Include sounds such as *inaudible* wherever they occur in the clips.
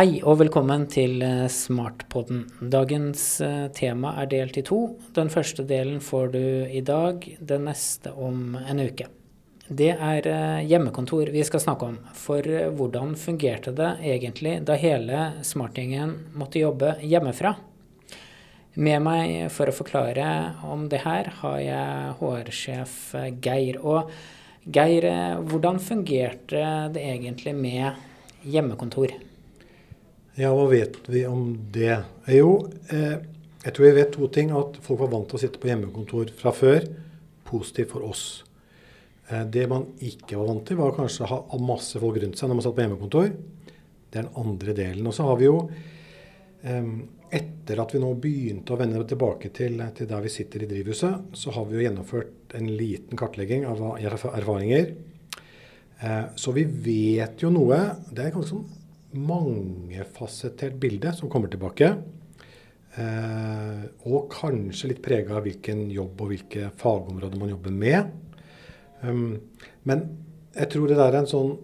Hei og velkommen til eh, Smartpodden. Dagens eh, tema er delt i to. Den første delen får du i dag, den neste om en uke. Det er eh, hjemmekontor vi skal snakke om. For hvordan fungerte det egentlig da hele smartgjengen måtte jobbe hjemmefra? Med meg for å forklare om det her har jeg HR-sjef Geir. Og Geir, hvordan fungerte det egentlig med hjemmekontor? Ja, hva vet vi om det? Jo, eh, jeg tror vi vet to ting. At folk var vant til å sitte på hjemmekontor fra før. Positivt for oss. Eh, det man ikke var vant til, var kanskje å ha masse folk rundt seg når man satt på hjemmekontor. Det er den andre delen. Og så har vi jo, eh, etter at vi nå begynte å vende tilbake til, til der vi sitter i drivhuset, så har vi jo gjennomført en liten kartlegging av erfaringer. Eh, så vi vet jo noe. Det er ganske sånn mangefasettert bilde som kommer tilbake. Eh, og kanskje litt prega av hvilken jobb og hvilke fagområder man jobber med. Um, men jeg tror det der er en sånn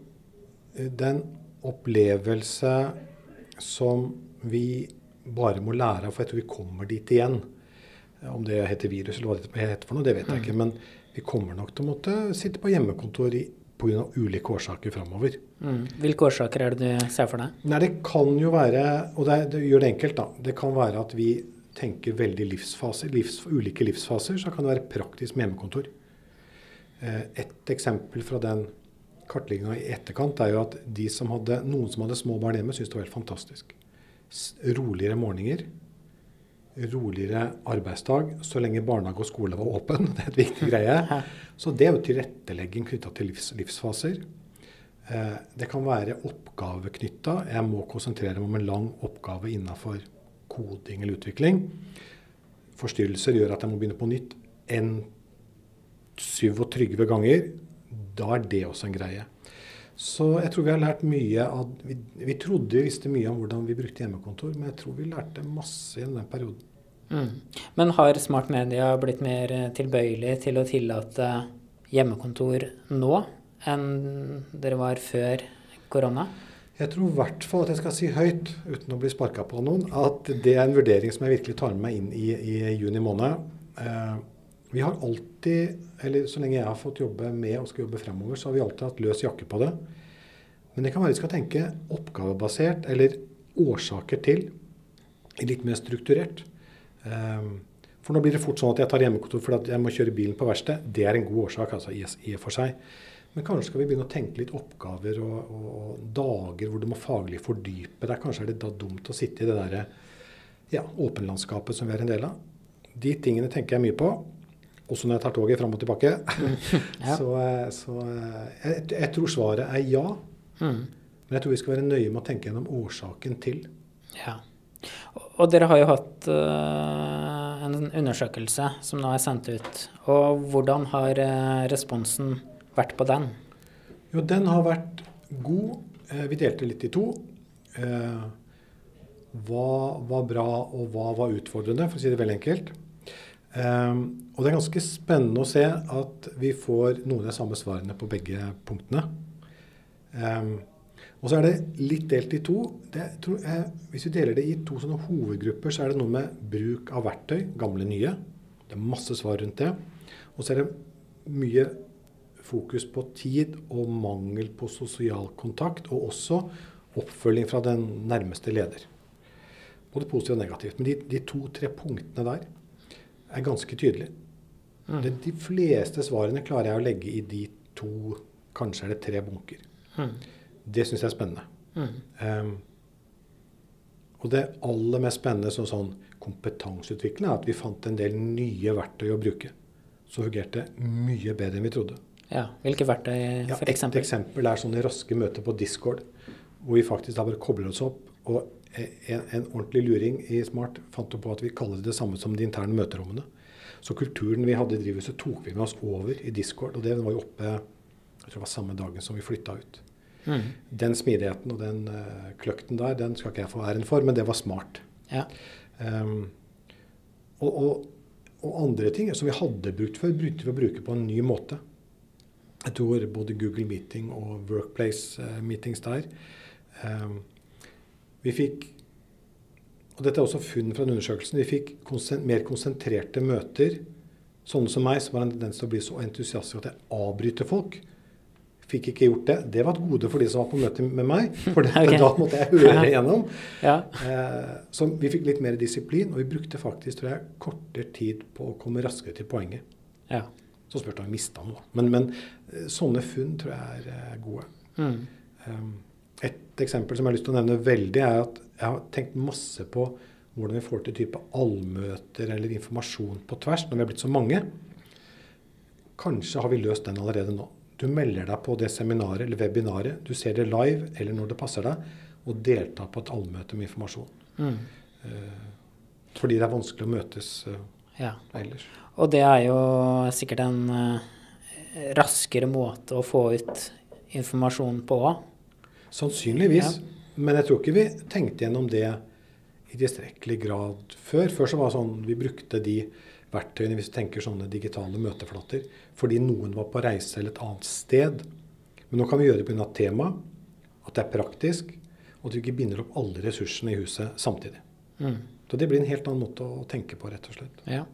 Det er en opplevelse som vi bare må lære av, for jeg tror vi kommer dit igjen. Om det heter virus eller hva det heter for noe, det vet jeg ikke. Mm. Men vi kommer nok til å måtte sitte på hjemmekontor i pga. ulike årsaker framover. Mm. Hvilke årsaker er det du ser for deg? Nei, Det kan jo være, og det, det, gjør det enkelt, da. Det kan være at vi tenker veldig livsfaser. Livs, ulike livsfaser, så kan det være praktisk med hjemmekontor. Eh, et eksempel fra den kartlegginga i etterkant er jo at de som hadde, noen som hadde små barn hjemme, syntes det var helt fantastisk. Roligere morgener roligere arbeidsdag så lenge barnehage og skole var åpen. *laughs* Det er et viktig greie. Så det er jo tilrettelegging knytta til livs, livsfaser. Eh, det kan være oppgaveknytta. Jeg må konsentrere meg om en lang oppgave innafor koding eller utvikling. Forstyrrelser gjør at jeg må begynne på nytt enn 27 ganger. Da er det også en greie. Så jeg tror vi har lært mye av vi, vi, trodde vi visste mye om hvordan vi brukte hjemmekontor, men jeg tror vi lærte masse gjennom den perioden. Mm. Men har smart media blitt mer eh, tilbøyelig til å tillate hjemmekontor nå enn dere var før korona? Jeg tror i hvert fall at jeg skal si høyt, uten å bli sparka på noen, at det er en vurdering som jeg virkelig tar med meg inn i, i juni måned. Eh, vi har alltid, eller så lenge jeg har fått jobbe med og skal jobbe fremover, så har vi alltid hatt løs jakke på det. Men det kan være vi skal tenke oppgavebasert, eller årsaker til, litt mer strukturert. Um, for nå blir det fort sånn at jeg tar hjemmekontor fordi jeg må kjøre bilen på verksted. Det er en god årsak altså, i, og for seg. Men kanskje skal vi begynne å tenke litt oppgaver og, og, og dager hvor du må faglig fordype deg. Kanskje er det da dumt å sitte i det der ja, åpenlandskapet som vi er en del av. De tingene tenker jeg mye på også når jeg tar toget fram og tilbake. *laughs* ja. Så, eh, så eh, jeg, jeg, tror svaret er ja. Mm. Men jeg tror vi skal være nøye med å tenke gjennom årsaken til. Ja. Og dere har jo hatt uh, en undersøkelse som nå er sendt ut. Og hvordan har uh, responsen vært på den? Jo, den har vært god. Uh, vi delte litt i to. hva var bra, og hva var utfordrende, for å si det veldig enkelt. Um, og det er ganske spennende å se at vi får noen av de samme svarene på begge punktene. Um, og så er det litt delt i to. Det, jeg, hvis vi deler det i to sånne hovedgrupper, så er det noe med bruk av verktøy, gamle, nye. Det er masse svar rundt det. Og så er det mye fokus på tid og mangel på sosial kontakt, og også oppfølging fra den nærmeste leder. Både positivt og negativt. Men de, de to-tre punktene der er ganske tydelig. Mm. De, de, fleste svarene klarer jeg å legge i de to, kanskje er det tre bunker. Mm. Det syns jeg er spennende. Mm. Um, og det aller mest spennende som sånn kompetanseutvikling er at vi fant en del nye verktøy å bruke. Som fungerte mye bedre enn vi trodde. Ja, Hvilke verktøy ja, f.eks.? Et eksempel er sånne raske møter på Discord. Hvor vi faktisk da bare kobler oss opp. Og en, en, ordentlig luring i Smart fant på at vi kaller det det samme som de interne møterommene. Så kulturen vi hadde i drivhuset, tok vi med oss over i Discord. Og det var jo oppe jeg tror det var samme dagen som vi flytta ut. Mm. Den smidigheten og den uh, kløkten der, den skal ikke jeg få æren for, men det var smart. Ja. Um, og, og, og, andre ting som vi hadde brukt før, brukte vi å bruke på en ny måte. Jeg tror både Google Meeting og Workplace uh, Meetings der um, Vi fikk og dette er også funn fra den undersøkelsen. Vi fikk konsent mer konsentrerte møter. Sånne som meg, som har en tendens til å bli så entusiastisk at jeg avbryter folk. Fikk ikke gjort det. Det var et gode for de som var på møte med meg. For *laughs* det, okay. da måtte jeg høre igjennom. ja. eh, så vi fikk litt mer disiplin, og vi brukte faktisk tror jeg, kortere tid på å komme raskere til poenget. Ja. Så spørs det om vi mista noe. Men, men, eh, sånne funn tror jeg er eh, gode. Mm. Um, et eksempel som jeg har lyst til å nevne veldig, er at jeg har tenkt masse på hvordan vi får til type allmøter eller informasjon på tvers når vi er blitt så mange. Kanskje har vi løst den allerede nå. Du melder deg på det seminaret eller webinaret. Du ser det live eller når det passer deg, og deltar på et allmøte med informasjon. Mm. Uh, fordi det er vanskelig å møtes uh, ja. ellers. Og det er jo sikkert en uh, raskere måte å få ut informasjon på òg. Sannsynligvis. Ja. Men jeg tror ikke vi tenkte gjennom det i tilstrekkelig grad før. Før så var det sånn vi brukte de verktøyene hvis du tenker sånne digitale møteflater, fordi noen var på reise eller et annet sted. Men nå kan vi gjøre det pga. temaet, at det er praktisk, og at vi ikke binder opp alle ressursene i huset samtidig. Mm. Så det blir en helt annen måte å tenke på, rett og slett. Ja.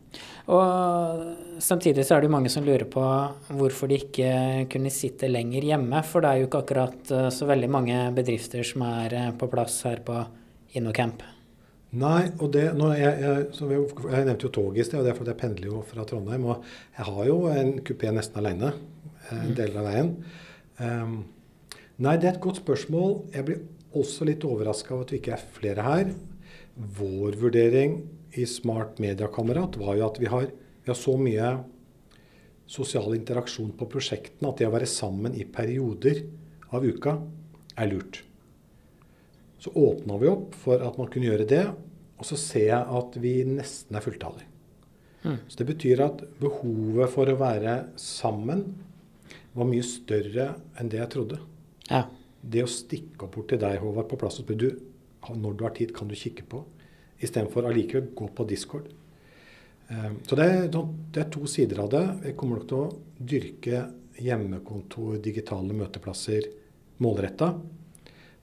Og samtidig så er det jo mange som lurer på hvorfor de ikke kunne sitte lenger hjemme. For det er jo ikke akkurat eh, så veldig mange bedrifter som er eh, på plass her på InnoCamp. Nei, og det, jeg, jeg, jeg, jeg, nevnte jo toget i sted, og det er fordi jeg pendler jo fra Trondheim. Og jeg har jo en kupé nesten alene eh, en mm. del av veien. Um, nei, det er et godt spørsmål. Jeg blir også litt overraska av at vi ikke er flere her. Vår vurdering i Smart Media-kamerat var jo at vi har, vi har, så mye sosial interaksjon på prosjektene at det å være sammen i perioder av uka er lurt. Så åpna vi opp for at man kunne gjøre det, og så ser jeg at vi nesten er fulltallige. Mm. Så det betyr at behovet for å være sammen var mye større enn det jeg trodde. Ja. Det å stikke opp bort til deg, Håvard, på plass og spørre du, når du har tid, kan du kikke på. Istedenfor allikevel gå på Discord. Ehm, så det er, det er, to sider av det. Vi kommer nok til å dyrke hjemmekontor, digitale møteplasser målretta.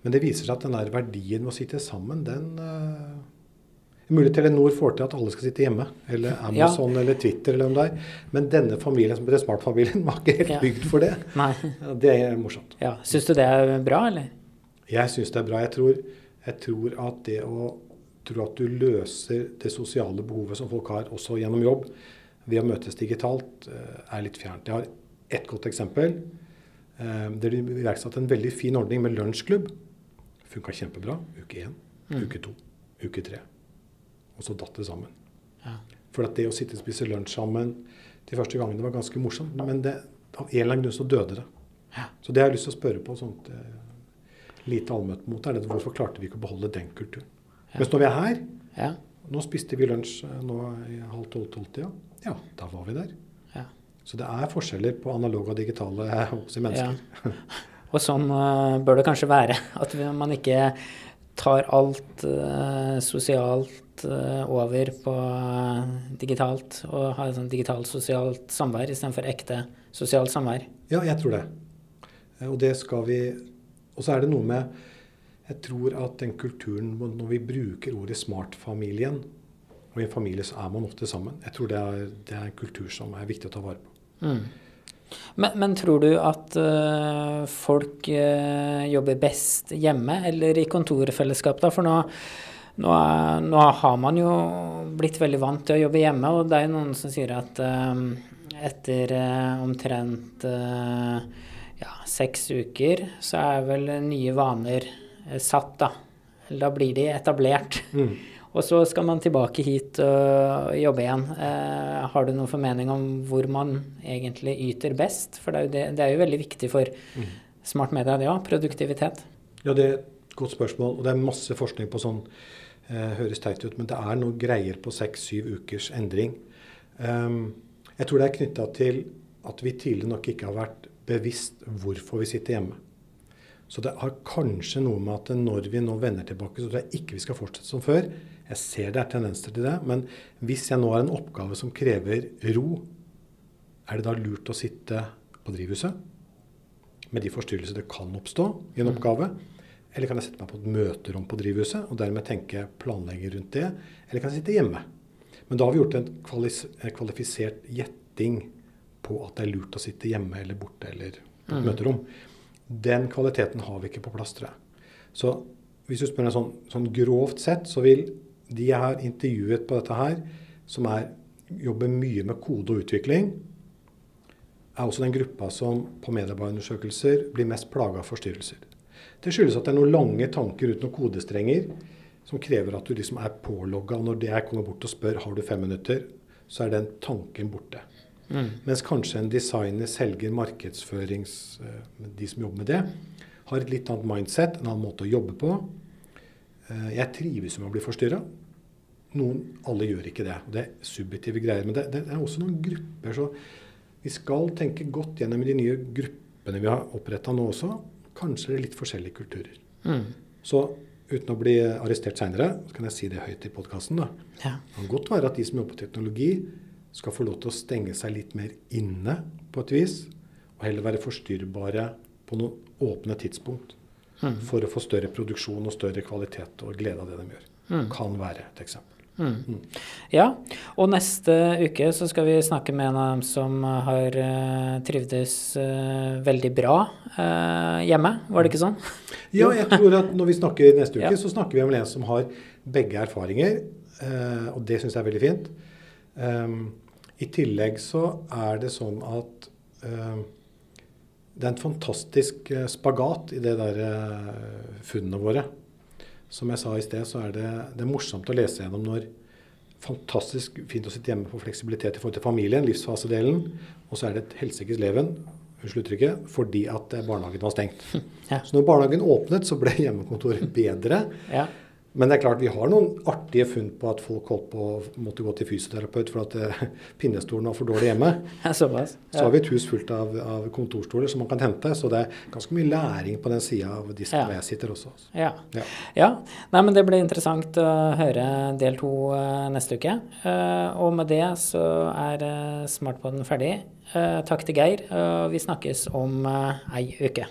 Men det viser seg at den der verdien med å sitte sammen, den uh, Mulig Telenor får til at alle skal sitte hjemme, eller Amazon ja. eller Twitter. eller noe det er. Men denne familien, som heter Smart-familien, *laughs* var ikke helt bygd for det. Nei. Det er morsomt. Ja. Syns du det er bra, eller? Jeg syns det er bra. Jeg tror jeg tror at det å tro at du løser det sosiale behovet som folk har, også gjennom jobb, ved å møtes digitalt, eh, er litt fjernt. Jeg har ett godt eksempel. Eh, det er iverksatt en veldig fin ordning med lunsjklubb. Funka kjempebra. Uke én, mm. uke to, uke tre. Og så datt det sammen. Ja. For at det å sitte og spise lunsj sammen de første gangene var ganske morsomt, men det, av en eller annen grunn så døde det. Ja. Så det har jeg lyst til å spørre på. sånt, lite allmøtemot, er det hvorfor klarte vi ikke å beholde den kulturen? Ja. Mens når vi er her ja. Nå spiste vi lunsj eh, nå i halv tolv-tolv-tida. Ja, da var vi der. Ja. Så det er forskjeller på analoge og digitale hos mennesker. *laughs* Og sånn uh, bør det kanskje være. *laughs* At man ikke tar alt uh, sosialt uh, over på digitalt, og har sånn digitalt sosialt samvær istedenfor ekte sosialt samvær. Ja, jeg tror det. Og det skal vi og så er det noe med Jeg tror at den kulturen Når vi bruker ordet 'smartfamilien', og i en familie så er man ofte sammen, jeg tror det er, det er en kultur som er viktig å ta vare på. Mm. Men, men, tror du at uh, folk uh, jobber best hjemme eller i kontorfellesskap? da? For nå, nå, er, nå, har man jo blitt veldig vant til å jobbe hjemme, og det er jo noen som sier at uh, etter omtrent ja, seks uker, så er vel nye vaner eh, satt, da. Da blir de etablert. Mm. *laughs* Og så skal man tilbake hit og jobbe igjen. Eh, har du noen formening om hvor man egentlig yter best? For det er jo, det, det er jo veldig viktig for mm. smart media, ja, produktivitet. Ja, det er et godt spørsmål. Og det er masse forskning på sånn. Eh, høres teit ut, men det er noe greier på seks-syv ukers endring. Um, jeg tror det er knytta til at vi tidligere nok ikke har vært bevisst hvorfor vi sitter hjemme. Så det har kanskje noe med at når vi nå vender tilbake, så tror jeg ikke vi skal fortsette som før. Jeg ser det er tendenser til det. Men hvis jeg nå har en oppgave som krever ro, er det da lurt å sitte på drivhuset? Med de forstyrrelser det kan oppstå i en mm. oppgave. Eller kan jeg sette meg på et møterom på drivhuset og dermed tenke planlegge rundt det? Eller kan jeg sitte hjemme? Men da har vi gjort en kvalifisert gjetting på at det er lurt å sitte hjemme eller borte eller på et mm. møterom. Den kvaliteten har vi ikke på plass, tror jeg. Så hvis du spør meg sånn, sånn, grovt sett, så vil de jeg har intervjuet på dette her, som er, jobber mye med kode og utvikling, er også den gruppa som på medarbeiderundersøkelser blir mest plaga av forstyrrelser. Det skyldes at det er noen lange tanker uten noen kodestrenger som krever at du liksom er pålogga. Og når jeg kommer bort og spør har du fem minutter, så er den tanken borte. Mm. Mens kanskje en designer, selger, markedsførings... Eh, de som jobber med det, har et litt annet mindset, en annen måte å jobbe på. Eh, jeg trives med å bli forstyrra. Noen, alle gjør ikke det. Det er subjektive greier. Men det, det, er også noen grupper. Så vi skal tenke godt gjennom de nye gruppene vi har oppretta nå også. Kanskje det er litt forskjellige kulturer. Mm. Så uten å bli arrestert seinere, kan jeg si det høyt i podkasten. Ja. Det kan godt være at de som jobber på teknologi, skal få lov til å stenge seg litt mer inne på et vis, og heller være forstyrrbare på noen åpne tidspunkt. Mm. For å få større produksjon og større kvalitet og glede av det de gjør. Mm. Kan være et eksempel. Mm. mm. Ja, og neste uke så skal vi snakke med en av dem som har uh, trivdes uh, veldig bra uh, hjemme, var det ikke sånn? *laughs* Ja, jeg tror at når vi snakker neste *laughs* uke, ja. så snakker vi om en som har begge erfaringer. og det syns jeg er veldig fint. Um, I tillegg så er det sånn at det er en fantastisk eh, spagat i det der uh, funnene våre. Som jeg sa i sted, så er det, det er morsomt å lese gjennom når Fantastisk fint å sitte hjemme på fleksibilitet i forhold til familien, livsfasedelen. Og så er det et helsikes leven unnskyld uttrykket, fordi at barnehagen var stengt. *laughs* Ja. Så når barnehagen åpnet, så ble hjemmekontoret bedre. Ja. Men det er klart vi har noen artige funn på at folk holdt på å måtte gå til fysioterapeut for at uh, pinnestolen var for dårlig hjemme. *laughs* Ja, såpass. Ja. Så har vi et hus fullt av, av, kontorstoler som man kan hente. Så det er ganske mye læring på den sida av disken hvor jeg sitter også. Ja. Ja. ja. Nei, men det blir interessant å høre del to uh, neste uke. Uh, og med det så er uh, Smartpoden ferdig. takk til Geir. vi snakkes om ei uke.